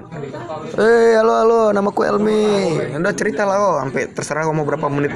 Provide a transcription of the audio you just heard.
Kan eh, halo halo, nama ku Elmi. Udah cerita lah oh, sampai terserah kamu berapa menit